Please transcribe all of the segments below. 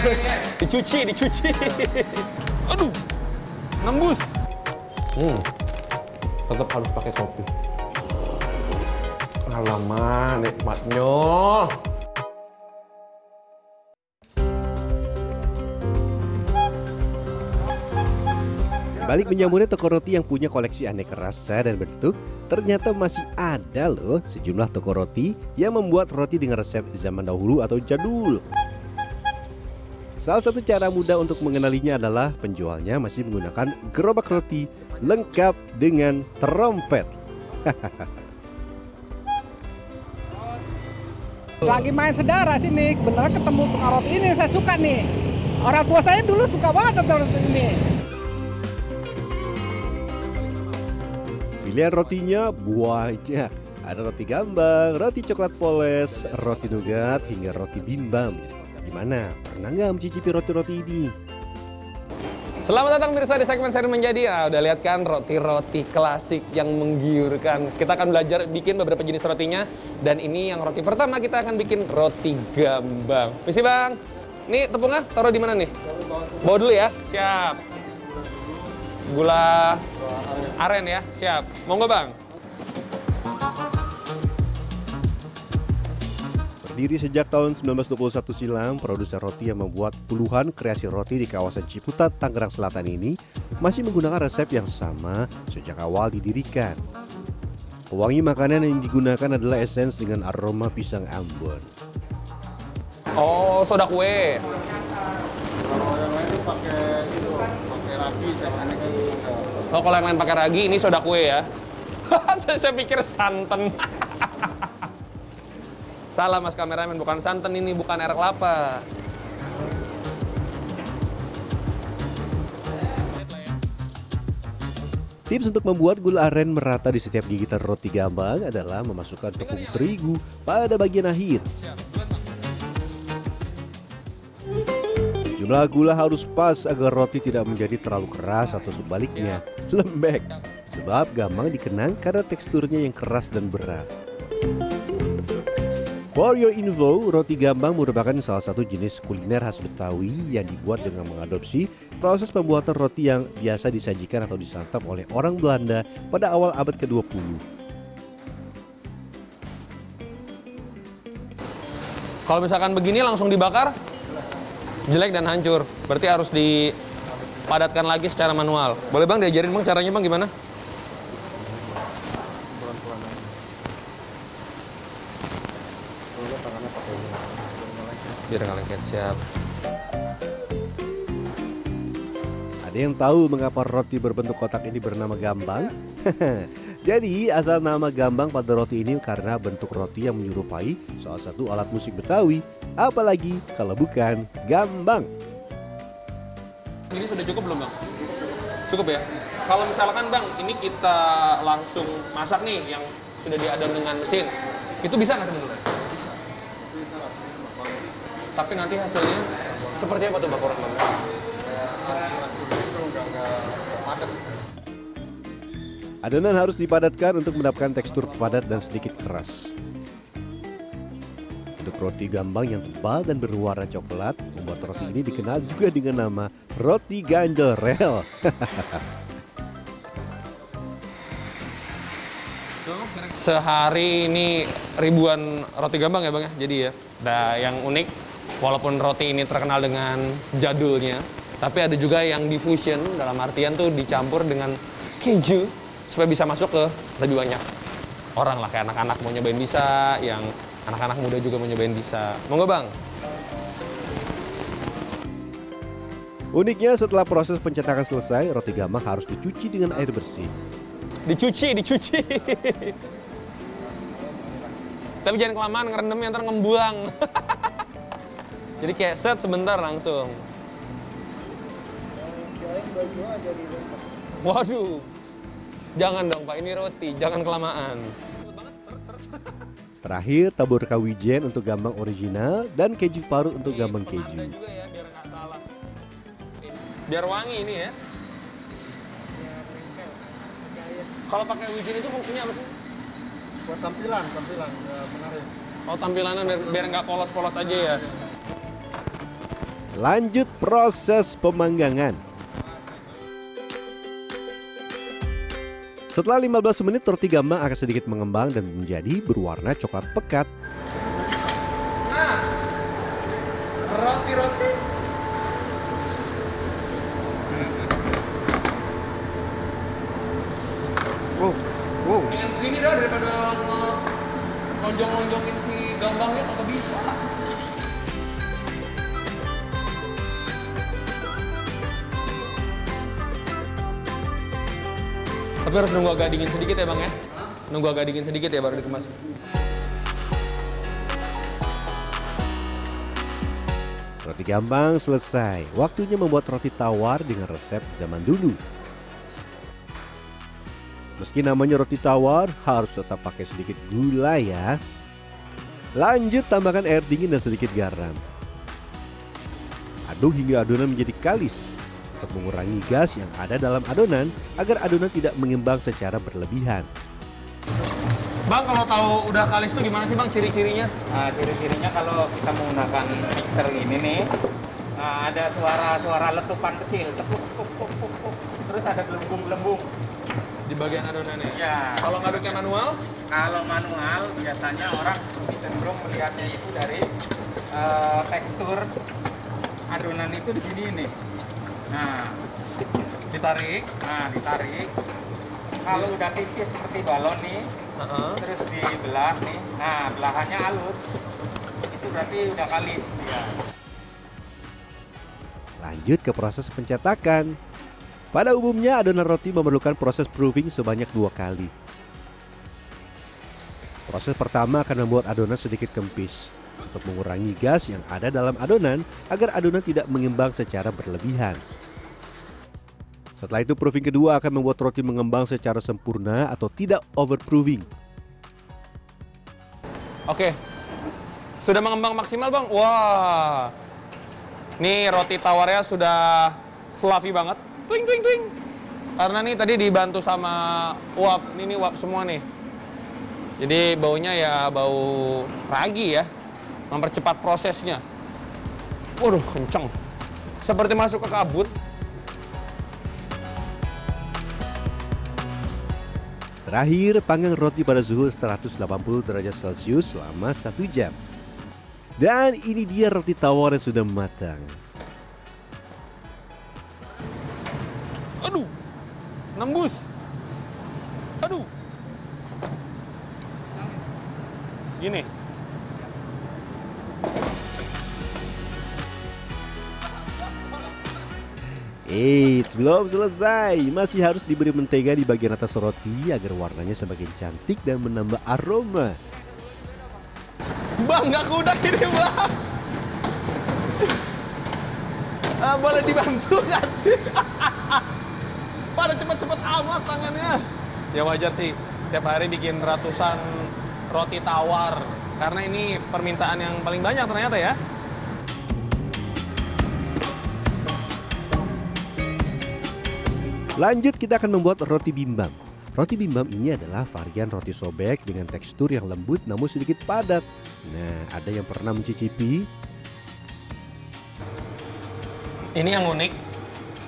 dicuci, dicuci. Aduh, nembus. Hmm, tetap harus pakai kopi. Alamak, nikmatnya. Balik menyambutnya toko roti yang punya koleksi aneka rasa dan bentuk, ternyata masih ada loh sejumlah toko roti yang membuat roti dengan resep zaman dahulu atau jadul. Salah satu cara mudah untuk mengenalinya adalah penjualnya masih menggunakan gerobak roti lengkap dengan trompet. Lagi main saudara sini, beneran ketemu tukang roti ini saya suka nih. Orang tua saya dulu suka banget nonton roti ini. Pilihan rotinya banyak. Ada roti gambang, roti coklat poles, roti nougat, hingga roti bimbam. Gimana? Pernah nggak mencicipi roti-roti ini? Selamat datang pemirsa di segmen seri menjadi. Ah, udah lihat kan roti-roti klasik yang menggiurkan. Kita akan belajar bikin beberapa jenis rotinya. Dan ini yang roti pertama kita akan bikin roti gambang. Misi bang. Nih tepungnya taruh di mana nih? Bawa dulu ya. Siap. Gula aren ya. Siap. Monggo bang. Berdiri sejak tahun 1921 silam, produsen roti yang membuat puluhan kreasi roti di kawasan Ciputat, Tangerang Selatan ini masih menggunakan resep yang sama sejak awal didirikan. Pewangi makanan yang digunakan adalah esens dengan aroma pisang Ambon. Oh, soda kue. Kalau yang lain pakai itu, pakai ragi. Oh, kalau yang lain pakai ragi, ini soda kue ya. Saya pikir santan. Salah mas kameramen, bukan santan ini, bukan air kelapa. Tips untuk membuat gula aren merata di setiap gigitan roti gambang adalah memasukkan tepung terigu pada bagian akhir. Jumlah gula harus pas agar roti tidak menjadi terlalu keras atau sebaliknya lembek. Sebab gampang dikenang karena teksturnya yang keras dan berat. For your info, roti gambang merupakan salah satu jenis kuliner khas Betawi yang dibuat dengan mengadopsi proses pembuatan roti yang biasa disajikan atau disantap oleh orang Belanda pada awal abad ke-20. Kalau misalkan begini langsung dibakar, jelek dan hancur. Berarti harus dipadatkan lagi secara manual. Boleh bang diajarin bang caranya bang gimana? Biar nggak lengket, siap. Ada yang tahu mengapa roti berbentuk kotak ini bernama gambang? Jadi asal nama gambang pada roti ini karena bentuk roti yang menyerupai salah satu alat musik Betawi. Apalagi kalau bukan gambang. Ini sudah cukup belum bang? Cukup ya? Kalau misalkan bang, ini kita langsung masak nih yang sudah diadon dengan mesin, itu bisa nggak sebenarnya? Tapi nanti hasilnya seperti apa tuh bang kurang. Adonan harus dipadatkan untuk mendapatkan tekstur padat dan sedikit keras. Untuk roti gambang yang tebal dan berwarna coklat, membuat roti ini dikenal juga dengan nama roti ganjel rel. Sehari ini ribuan roti gambang ya bang ya, jadi ya. Nah yang unik, walaupun roti ini terkenal dengan jadulnya, tapi ada juga yang diffusion dalam artian tuh dicampur dengan keju supaya bisa masuk ke lebih banyak orang lah kayak anak-anak mau nyobain bisa, yang anak-anak muda juga mau nyobain bisa. Monggo bang. Uniknya setelah proses pencetakan selesai, roti gambang harus dicuci dengan air bersih. Dicuci, dicuci. Tapi jangan kelamaan ngerendamnya ntar ngembuang. Jadi kayak set sebentar langsung. Waduh. Jangan dong Pak, ini roti, jangan kelamaan. Terakhir, tabur kawijen untuk gambang original dan keju parut untuk gambang keju. juga ya, biar nggak salah. Biar wangi ini ya. Kalau pakai wijen itu fungsinya apa sih? buat tampilan, tampilan ya, menarik. Oh tampilannya biar, biar nggak polos-polos aja ya. Lanjut proses pemanggangan. Setelah 15 menit roti gambang akan sedikit mengembang dan menjadi berwarna coklat pekat. Nah, roti-roti. Wow, wow. Dengan begini dah daripada lonjong-lonjongin si gambangnya kagak bisa. Tapi harus nunggu agak dingin sedikit ya bang ya? Nunggu agak dingin sedikit ya baru dikemas. Roti gambang selesai. Waktunya membuat roti tawar dengan resep zaman dulu. Meski namanya roti tawar, harus tetap pakai sedikit gula ya. Lanjut tambahkan air dingin dan sedikit garam. Aduk hingga adonan menjadi kalis. Untuk mengurangi gas yang ada dalam adonan agar adonan tidak mengembang secara berlebihan. Bang kalau tahu udah kalis itu gimana sih bang ciri-cirinya? Nah, ciri-cirinya kalau kita menggunakan mixer ini nih, nah, ada suara-suara letupan kecil, tepuk, tepuk, tepuk, tepuk. terus ada gelembung-gelembung. Di bagian adonannya. Ya, Kalau ngaduknya manual, kalau manual biasanya orang lebih cenderung melihatnya itu dari eh, tekstur adonan itu di sini nih. Nah, ditarik. nah ditarik. Kalau udah tipis seperti balon nih, Heeh. terus dibelah nih, nah belahannya halus, itu berarti udah kalis dia. Lanjut ke proses pencetakan. Pada umumnya adonan roti memerlukan proses proofing sebanyak dua kali. Proses pertama akan membuat adonan sedikit kempis untuk mengurangi gas yang ada dalam adonan agar adonan tidak mengembang secara berlebihan. Setelah itu proofing kedua akan membuat roti mengembang secara sempurna atau tidak overproofing. Oke. Sudah mengembang maksimal, Bang. Wah. Nih roti tawarnya sudah fluffy banget. Twing twing twing. Karena nih tadi dibantu sama uap. Ini nih uap semua nih. Jadi baunya ya bau ragi ya. Mempercepat prosesnya. Waduh, kenceng. Seperti masuk ke kabut. Terakhir, panggang roti pada suhu 180 derajat Celcius selama satu jam. Dan ini dia roti tawar yang sudah matang. Aduh. Nembus. Aduh. Gini. Eits, belum selesai. Masih harus diberi mentega di bagian atas roti agar warnanya semakin cantik dan menambah aroma. Bang, nggak kudak ini, Bang. Ah, boleh dibantu nanti. Pada cepet-cepet amat tangannya. Ya wajar sih, setiap hari bikin ratusan roti tawar. Karena ini permintaan yang paling banyak ternyata ya. Lanjut kita akan membuat roti bimbam. Roti bimbam ini adalah varian roti sobek dengan tekstur yang lembut namun sedikit padat. Nah, ada yang pernah mencicipi? Ini yang unik.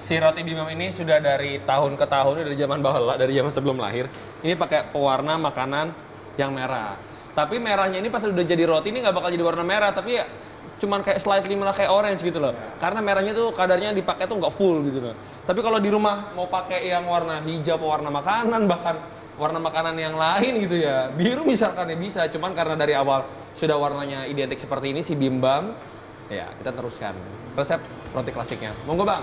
Si roti bimbam ini sudah dari tahun ke tahun, dari zaman bahula, dari zaman sebelum lahir. Ini pakai pewarna makanan yang merah. Tapi merahnya ini pas udah jadi roti ini nggak bakal jadi warna merah, tapi ya cuman kayak slightly merah kayak orange gitu loh. Karena merahnya tuh kadarnya dipakai tuh nggak full gitu loh. Tapi kalau di rumah mau pakai yang warna hijau, pewarna makanan, bahkan warna makanan yang lain gitu ya, biru misalkan ya bisa. Cuman karena dari awal sudah warnanya identik seperti ini si bimbam, ya kita teruskan resep roti klasiknya. Monggo bang.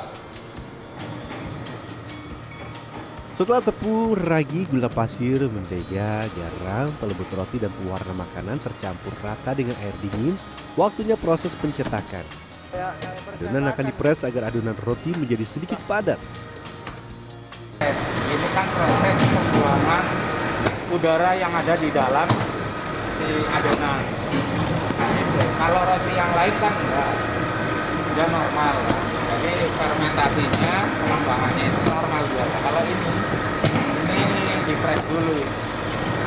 Setelah tepung, ragi, gula pasir, mentega, garam, pelembut roti dan pewarna makanan tercampur rata dengan air dingin, waktunya proses pencetakan. Adonan akan dipres agar adonan roti menjadi sedikit padat. Ini kan proses pembuangan udara yang ada di dalam si adonan. Kalau roti yang lain kan enggak, dia normal. Jadi fermentasinya, pengembangannya itu normal biasa. Kalau ini, ini di press dulu.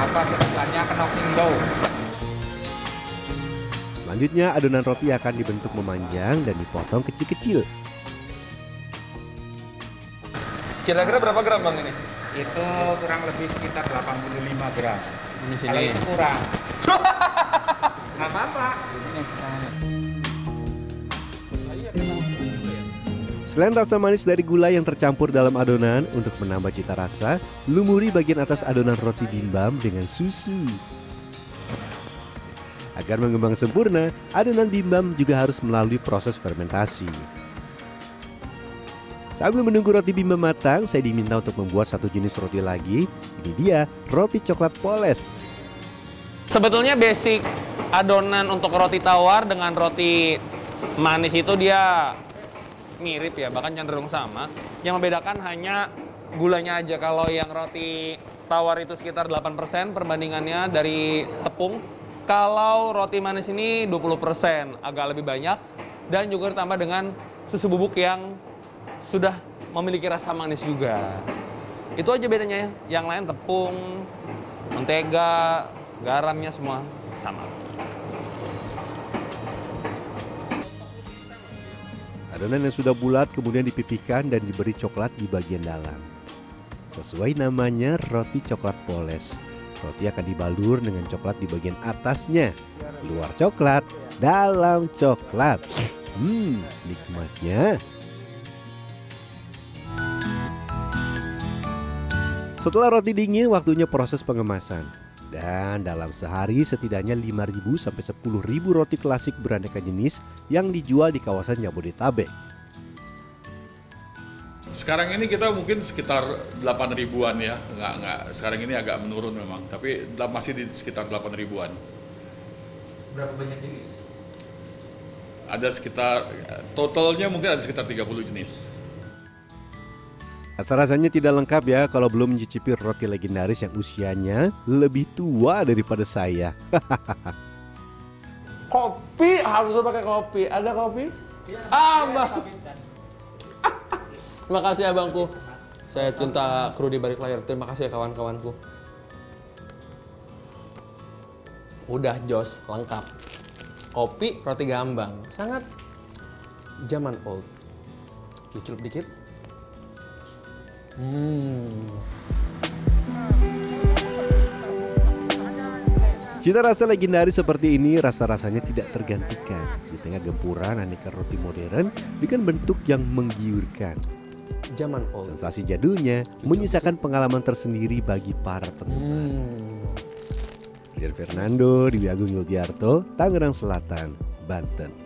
Apa istilahnya knocking dough. Selanjutnya adonan roti akan dibentuk memanjang dan dipotong kecil-kecil. Kira-kira berapa gram bang ini? Itu kurang lebih sekitar 85 gram. Kalau sini. itu kurang. Nggak apa-apa. Ini. Selain rasa manis dari gula yang tercampur dalam adonan, untuk menambah cita rasa, lumuri bagian atas adonan roti bimbam dengan susu. Agar mengembang sempurna, adonan bimbam juga harus melalui proses fermentasi. Sambil menunggu roti bimbam matang, saya diminta untuk membuat satu jenis roti lagi. Ini dia, roti coklat poles. Sebetulnya basic adonan untuk roti tawar dengan roti manis itu dia mirip ya, bahkan cenderung sama. Yang membedakan hanya gulanya aja. Kalau yang roti tawar itu sekitar 8% perbandingannya dari tepung. Kalau roti manis ini 20%, agak lebih banyak. Dan juga ditambah dengan susu bubuk yang sudah memiliki rasa manis juga. Itu aja bedanya ya. Yang lain tepung, mentega, garamnya semua sama. Adonan yang sudah bulat kemudian dipipihkan dan diberi coklat di bagian dalam. Sesuai namanya roti coklat poles. Roti akan dibalur dengan coklat di bagian atasnya. Luar coklat, dalam coklat. Hmm, nikmatnya. Setelah roti dingin, waktunya proses pengemasan. Dan dalam sehari setidaknya 5.000 sampai 10.000 roti klasik beraneka jenis yang dijual di kawasan Jabodetabek. Sekarang ini kita mungkin sekitar 8 ribuan ya, nggak nggak. Sekarang ini agak menurun memang, tapi masih di sekitar 8 ribuan. Berapa banyak jenis? Ada sekitar totalnya mungkin ada sekitar 30 jenis. Rasa-rasanya tidak lengkap ya kalau belum mencicipi roti legendaris yang usianya lebih tua daripada saya. Kopi harus pakai kopi. Ada kopi? Ah, Mbak. Terima kasih abangku. Saya cinta kru di balik layar. Terima kasih ya kawan-kawanku. Udah jos, lengkap. Kopi, roti gambang. Sangat zaman old. Dicelup dikit. Hmm. Cita rasa legendaris seperti ini rasa-rasanya tidak tergantikan di tengah gempuran aneka roti modern dengan bentuk yang menggiurkan. Zaman old. Sensasi jadulnya menyisakan pengalaman tersendiri bagi para penggemar. Hmm. Fernando, Dewi Agung Yuldiarto, Tangerang Selatan, Banten.